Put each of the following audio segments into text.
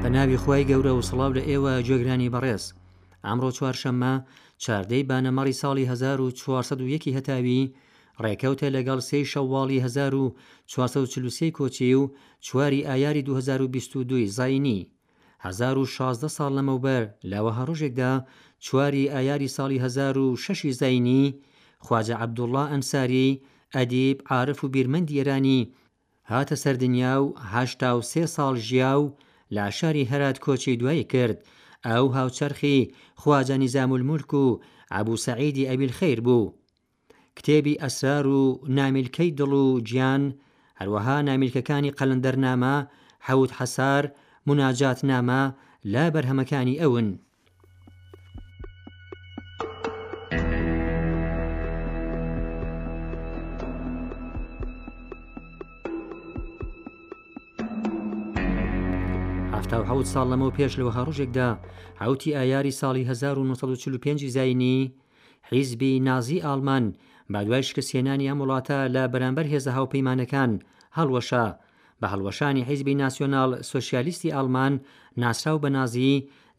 بە ناوی خی گەورە و سڵاو لە ئێوە جێگرانی بەڕێز ئامڕۆ چوارشەممە چاردەی بانەمەڕی ساڵی 1940 هەتاوی ڕێکەوتە لەگەڵ سێی شەواڵی 1940 کۆچی و چواری ئایاری 2022 زینی 1916 ساڵ لەمەوبەر لاوە هەڕۆژێکدا چواری ئایاری ساڵی 1960 زینی خواجە عبدوڵڵا ئەنساری ئەدیب عاعرف و بیرمەندی ئێرانی هاتە سەر دنیا و هەشتا و سێ ساڵ ژیا و لە شاری هەرات کۆچی دوایی کرد، ئەو هاوچەرخی خواجە نیزام الملک و ئەبو سەعیدی ئەبی الخیر بوو. کتێبی ئەسرار و نامیلکەی دڵ و گیان، هەروەها نامیلکەکانی قەلەندەرنامە، حەوت حەسار، مناجاتنامە، لە بەرهەمەکانی ئەون. حوت ساڵ لەمەو پێش لەوە هەڕژێکدا حوتی ئایاری ساڵی 1945 زینی حیزبی نازی ئالمان بادوای شکستێنانی ئەم وڵاتە لە بەرامبەر هێزە هاوپەیمانەکان هەڵوەشە بە هەڵوەشانی حیزبی ناسیۆناڵ سۆسیالیستی ئاڵمان ناسراو بە نازی،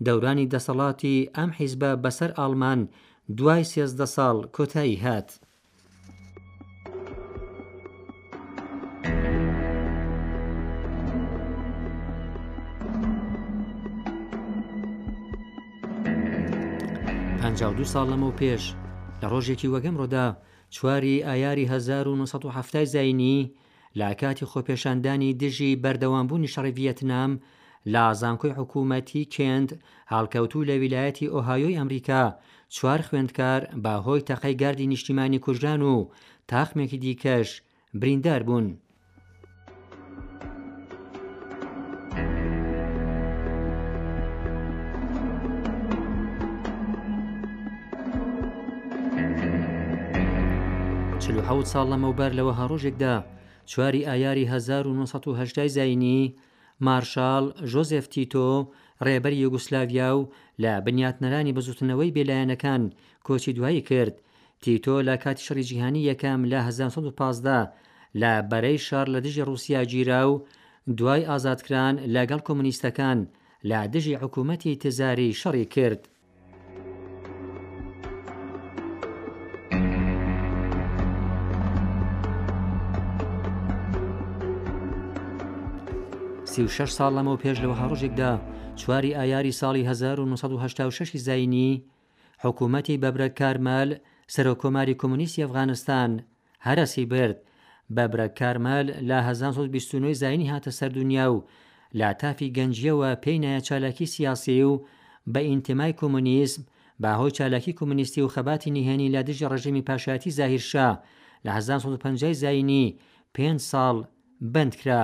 دەورانی دەسەڵاتی ئەم حیزبە بەسەر ئاڵمان دوای سێزدە ساڵ کۆتایی هات. پەنجا و دوو ساڵ لەمەوپێش لە ڕۆژێکی وەگەمڕۆدا، چواری ئایاری هەزار و نۆ سەد و حەفتا زاینیی، لە کاتی خۆپێشاندانی دژی بەردەوامبوونی شەڕی ڤیەتنام لە زانکۆی حکوومەتی کێنت هەڵکەوتوو لە ویلایەتی ئۆهایۆی ئەمریکا، چوار خوێندکار بە هۆی تەقەی گاردی نیشتیمانی کوژران و تاقمێکی دیکەش بریندار بوون. چل و حەوت ساڵ لەمەوبەر لەوە هەڕۆژێکدا چواری ئایاری 1970 زینی مارشال ژۆزف تیتۆ ڕێبەری یوگوسلاویا و لە بنیاتنەرانی بزوتنەوەی بێلایەنەکان کۆچی دوایی کرد تیتۆ لە کاتی شەڕی جیهانی یەکەم لە هەزار و نۆ سەد و پازدە لە بەرەی شەڕ لە دژی ڕووسیا گیرا و دوای ئازادکران لە گەڵ کۆمۆنیستەکان لە دژی حکوومەتی تزاری شەڕی کرد. سی و شەش ساڵ لەمەو پێش لە وەها ڕۆژێکدا چواری ئایاری ساڵی هەزار و نۆ سەد و هەشتا و شەش ی زایینی، حکوومەتی بەبرە کارمەل، سەرۆککۆماری کۆمۆنیستی ئەفغانستان، هەرەسی برد. بەبرە کارمەل لە هەزار و نۆ سەد و بیست و نۆ زاینی هاتە سەر دونیا و لە تافی گەنجییەوە پێی نایە چالاکی سیاسی و بە ئینتمای کۆمۆنیسم بە هۆی چالاکی کۆمۆنیستی و خەباتی نهێنی لە دژی ڕێژیمی پاشایەتی زاهیر شا لە هەزار و نۆ سەد و پەنجا زاینی پێنج ساڵ بەند کرا.